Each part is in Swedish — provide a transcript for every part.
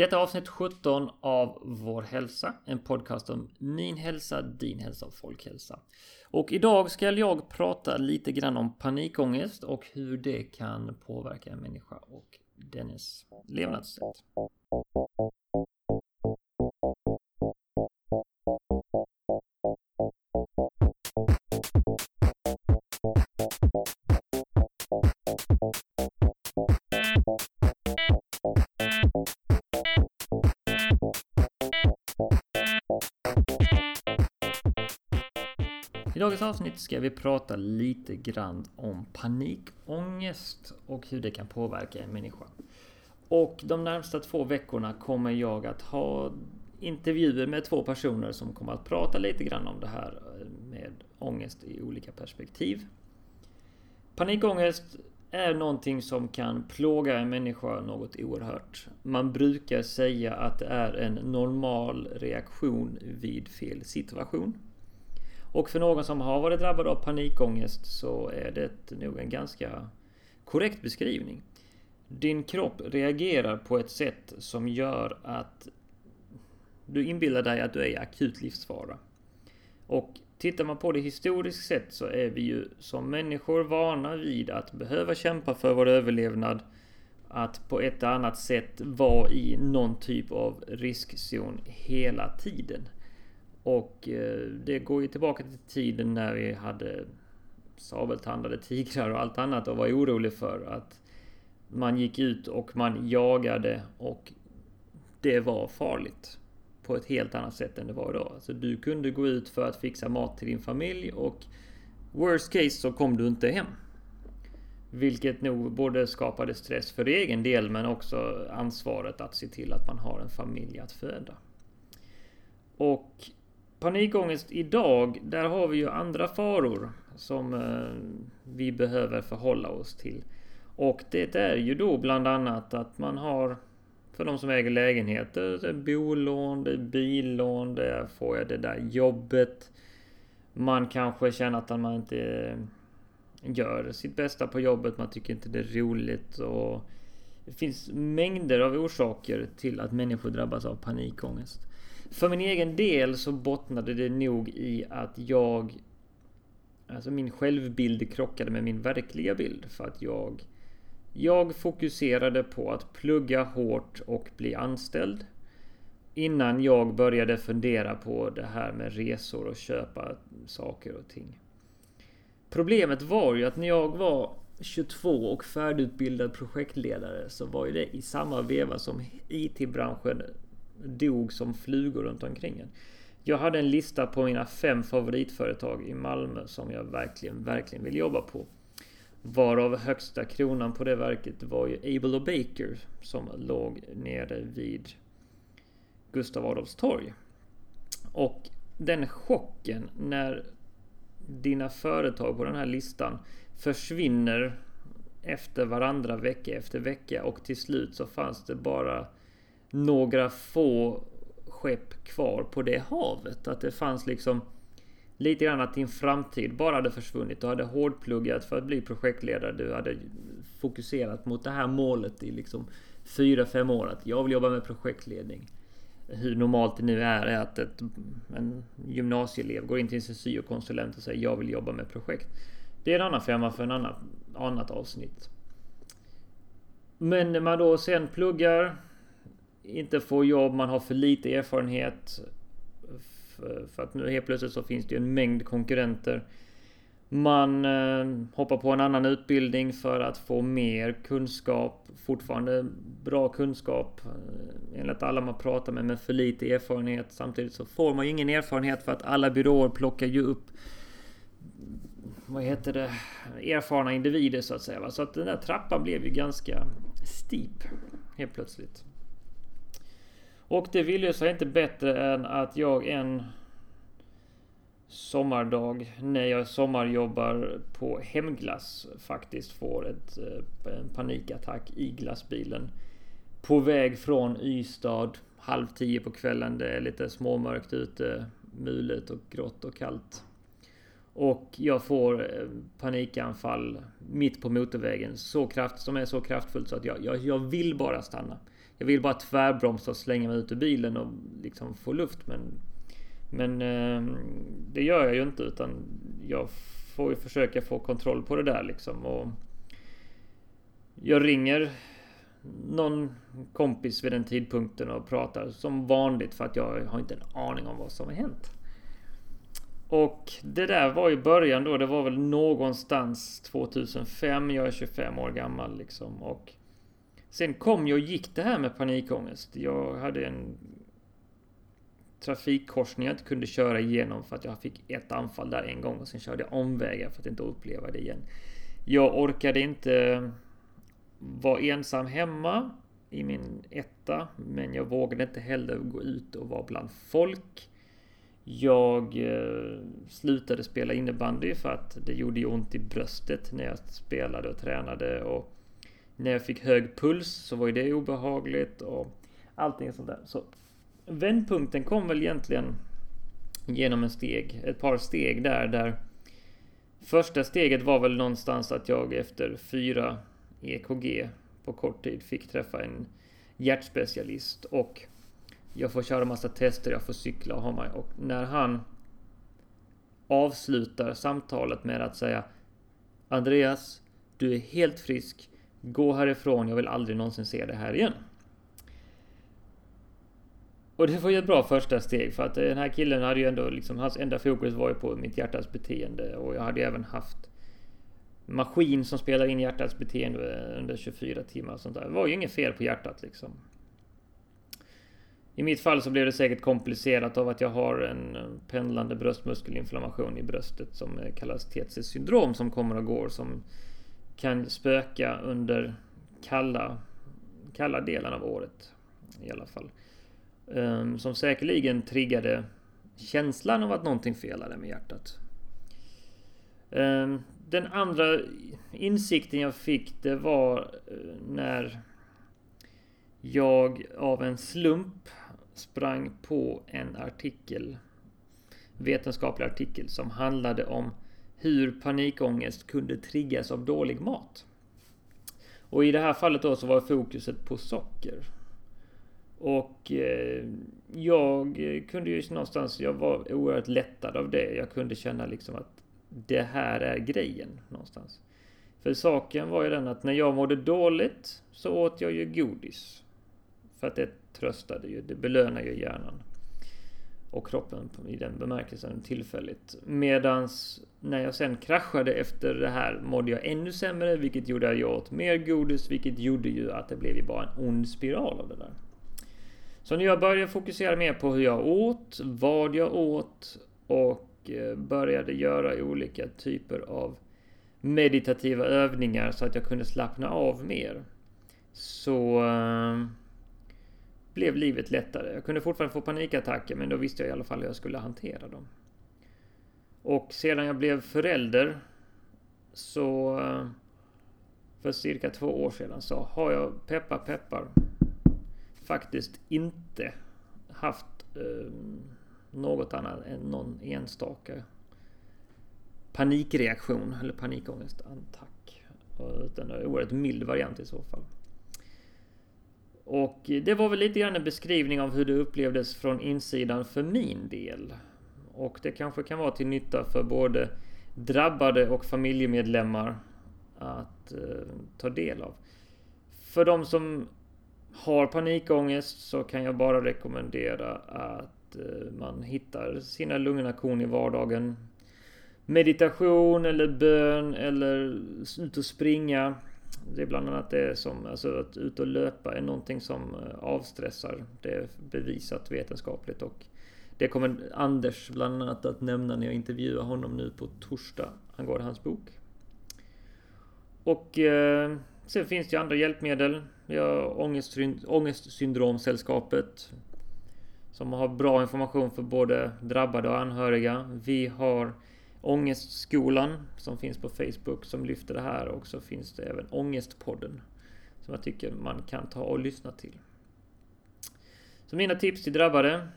Detta är avsnitt 17 av Vår hälsa, en podcast om min hälsa, din hälsa och folkhälsa. Och idag ska jag prata lite grann om panikångest och hur det kan påverka en människa och dennes levnadssätt. I dagens avsnitt ska vi prata lite grann om panikångest och hur det kan påverka en människa. Och de närmsta två veckorna kommer jag att ha intervjuer med två personer som kommer att prata lite grann om det här eh, med ångest i olika perspektiv. Panikångest är någonting som kan plåga en människa något oerhört. Man brukar säga att det är en normal reaktion vid fel situation. Och för någon som har varit drabbad av panikångest så är det nog en ganska korrekt beskrivning. Din kropp reagerar på ett sätt som gör att du inbillar dig att du är i akut livsfara. Och tittar man på det historiskt sett så är vi ju som människor vana vid att behöva kämpa för vår överlevnad. Att på ett eller annat sätt vara i någon typ av riskzon hela tiden. Och eh, det går ju tillbaka till tiden när vi hade sabeltandade tigrar och allt annat och var orolig för att man gick ut och man jagade och det var farligt på ett helt annat sätt än det var idag. Alltså du kunde gå ut för att fixa mat till din familj och worst case så kom du inte hem. Vilket nog både skapade stress för egen del men också ansvaret att se till att man har en familj att föda. Och panikångest idag, där har vi ju andra faror som eh, vi behöver förhålla oss till. Och det är ju då bland annat att man har för de som äger lägenheter, det är bolån, det är billån, det är, får jag det där jobbet. Man kanske känner att man inte gör sitt bästa på jobbet, man tycker inte det är roligt och det finns mängder av orsaker till att människor drabbas av panikångest. För min egen del så bottnade det nog i att jag... Alltså min självbild krockade med min verkliga bild för att jag... Jag fokuserade på att plugga hårt och bli anställd. Innan jag började fundera på det här med resor och köpa saker och ting. Problemet var ju att när jag var 22 och färdigutbildad projektledare så var ju det i samma veva som IT-branschen dog som flugor runt omkring en. Jag hade en lista på mina fem favoritföretag i Malmö som jag verkligen, verkligen vill jobba på. Varav högsta kronan på det verket var ju Able Baker som låg nere vid Gustav Adolfs torg. Och den chocken när dina företag på den här listan försvinner efter varandra vecka efter vecka och till slut så fanns det bara några få skepp kvar på det havet. Att det fanns liksom lite grann att din framtid bara hade försvunnit. Du hade hårdpluggat för att bli projektledare. Du hade fokuserat mot det här målet i liksom 4-5 år. Att jag vill jobba med projektledning. Hur normalt det nu är, är att ett, en gymnasieelev går in till sin syokonsulent och säger jag vill jobba med projekt. Det är en annan femma för en annan, annat avsnitt. Men när man då sen pluggar inte får jobb, man har för lite erfarenhet. För att nu helt plötsligt så finns det ju en mängd konkurrenter. Man eh, hoppar på en annan utbildning för att få mer kunskap. Fortfarande bra kunskap eh, enligt alla man pratar med, men för lite erfarenhet. Samtidigt så får man ju ingen erfarenhet för att alla byråer plockar ju upp vad heter det, erfarna individer så att säga. Så att den där trappan blev ju ganska steep helt plötsligt. Och det ville sig inte bättre än att jag en sommardag när jag sommarjobbar på hemglass faktiskt får ett, eh, en panikattack i glassbilen. På väg från Ystad halv tio på kvällen. Det är lite småmörkt ute, mulet och grått och kallt. Och jag får eh, panikanfall mitt på motorvägen så kraft, som är så kraftfullt så att jag, jag, jag vill bara stanna. Jag vill bara tvärbromsa och slänga mig ut ur bilen och liksom få luft. Men, men eh, det gör jag ju inte utan jag får ju försöka få kontroll på det där liksom. Och jag ringer någon kompis vid den tidpunkten och pratar som vanligt för att jag har inte en aning om vad som har hänt. Och det där var ju början då. Det var väl någonstans 2005. Jag är 25 år gammal liksom. Och sen kom jag och gick det här med panikångest. Jag hade en trafikkorsning jag inte kunde köra igenom för att jag fick ett anfall där en gång och sen körde jag omvägar för att inte uppleva det igen. Jag orkade inte vara ensam hemma i min etta, men jag vågade inte heller gå ut och vara bland folk. Jag eh, slutade spela innebandy för att det gjorde ont i bröstet när jag spelade och tränade och när jag fick hög puls så var ju det obehagligt och allting sånt där. Så vändpunkten kom väl egentligen genom en steg, ett par steg där, där första steget var väl någonstans att jag efter fyra EKG på kort tid fick träffa en hjärtspecialist och jag får köra massa tester, jag får cykla och ha mig. Och när han avslutar samtalet med att säga Andreas, du är helt frisk. Gå härifrån, jag vill aldrig någonsin se det här igen. Och det var ju ett bra första steg för att den här killen hade ju ändå liksom, hans enda fokus var ju på mitt hjärtas beteende och jag hade ju även haft maskin som spelar in hjärtats beteende under 24 timmar och sånt där. Det var ju inget fel på hjärtat liksom. I mitt fall så blev det säkert komplicerat av att jag har en pendlande bröstmuskelinflammation i bröstet som kallas TTC syndrom som kommer och går som kan spöka under kalla, kalla delen av året i alla fall. Um, som säkerligen triggade känslan av att någonting felade med hjärtat. Um, den andra insikten jag fick det var eh, när jag av en slump sprang på en artikel, vetenskaplig artikel som handlade om hur panikångest kunde triggas av dålig mat. Och i det här fallet då så var fokuset på socker. Och eh, jag kunde ju någonstans, jag var oerhört lättad av det. Jag kunde känna liksom att det här är grejen någonstans. För saken var ju den att när jag mådde dåligt så åt jag ju godis. För att det tröstade ju, det belönar ju hjärnan. Och kroppen i den bemärkelsen tillfälligt. Medans när jag sen kraschade efter det här mådde jag ännu sämre, vilket gjorde att jag åt mer godis, vilket gjorde ju att det blev ju bara en ond spiral av det där. Så när jag började fokusera mer på hur jag åt, vad jag åt och eh, började göra olika typer av meditativa övningar så att jag kunde slappna av mer. Så eh, blev livet lättare. Jag kunde fortfarande få panikattacker men då visste jag i alla fall hur jag skulle hantera dem. Och sedan jag blev förälder så för cirka två år sedan så har jag peppar peppar faktiskt inte haft eh, något annat än någon enstaka panikreaktion eller panikångestattack. Utan en oerhört mild variant i så fall. Och det var väl lite grann en beskrivning av hur det upplevdes från insidan för min del. Och det kanske kan vara till nytta för både drabbade och familjemedlemmar att eh, ta del av. För de som har panikångest så kan jag bara rekommendera att Eh, man hittar sina lugna korn i vardagen. Meditation eller bön eller ut och springa. Det är bland annat det som, alltså att ut och löpa är någonting som eh, avstressar. Det är bevisat vetenskapligt och det kommer Anders bland annat att nämna när jag intervjuar honom nu på torsdag angående hans bok. Och eh, sen finns det ju andra hjälpmedel. Vi har ångestsyndromsällskapet som har bra information för både drabbade och anhöriga. Vi har Ångestskolan som finns på Facebook som lyfter det här och så finns det även Ångestpodden som jag tycker man kan ta och lyssna till. Så mina tips till drabbade.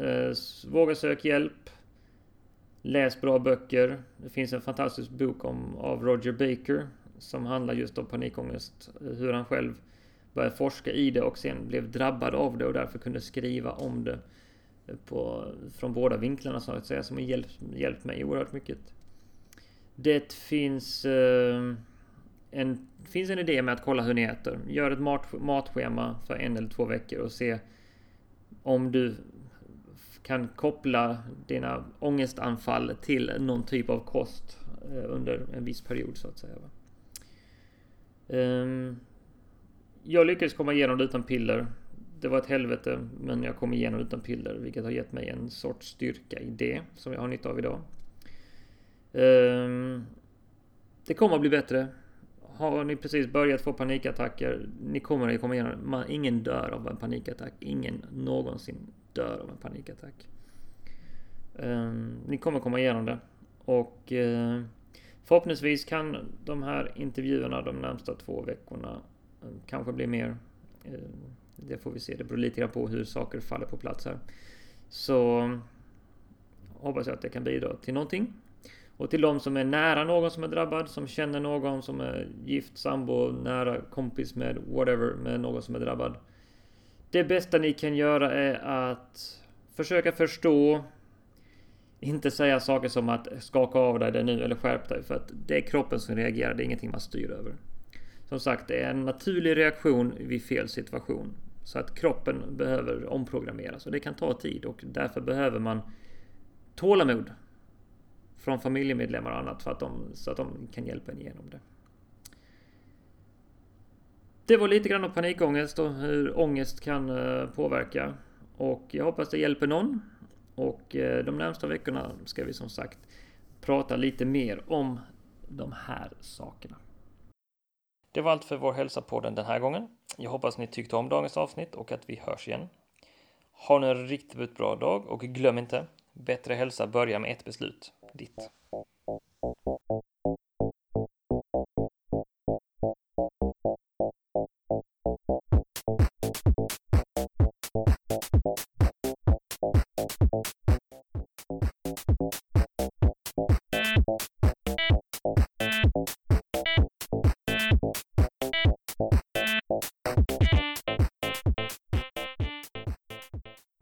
Eh, våga sök hjälp. Läs bra böcker. Det finns en fantastisk bok om, av Roger Baker som handlar just om panikångest. Hur han själv började forska i det och sen blev drabbad av det och därför kunde skriva om det på, från båda vinklarna så att säga, som har hjälpt, hjälpt mig oerhört mycket. Det finns eh, en, finns en idé med att kolla hur ni äter. Gör ett mat, matschema för en eller två veckor och se om du kan koppla dina ångestanfall till någon typ av kost eh, under en viss period så att säga. Ehm, jag lyckades komma igenom det utan piller. Det var ett helvete, men jag kom igenom utan piller, vilket har gett mig en sorts styrka i det som jag har nytta av idag. Ehm, det kommer att bli bättre. Har ni precis börjat få panikattacker, ni kommer att komma igenom Ingen dör av en panikattack. Ingen någonsin dör av en panikattack. Ehm, ni kommer komma igenom det. Och eh, förhoppningsvis kan de här intervjuerna de närmsta två veckorna eh, kanske bli mer. Eh, det får vi se. Det beror lite grann på hur saker faller på plats här. Så hoppas jag att det kan bidra till någonting. Och till de som är nära någon som är drabbad, som känner någon som är gift, sambo, nära kompis med whatever med någon som är drabbad. Det bästa ni kan göra är att försöka förstå. Inte säga saker som att skaka av dig det nu eller skärp dig för att det är kroppen som reagerar, det är ingenting man styr över. Som sagt, det är en naturlig reaktion vid fel situation. Så att kroppen behöver omprogrammeras och det kan ta tid och därför behöver man tålamod från familjemedlemmar och annat för att de, så att de kan hjälpa en igenom det. Det var lite grann om panikångest och hur ångest kan eh, påverka. Och jag hoppas det hjälper någon. Och eh, de närmsta veckorna ska vi som sagt prata lite mer om de här sakerna. Det var allt för vår hälsapodden den här gången. Jag hoppas ni tyckte om dagens avsnitt och att vi hörs igen. Ha nu en riktigt bra dag och glöm inte, bättre hälsa börjar med ett beslut. Ditt.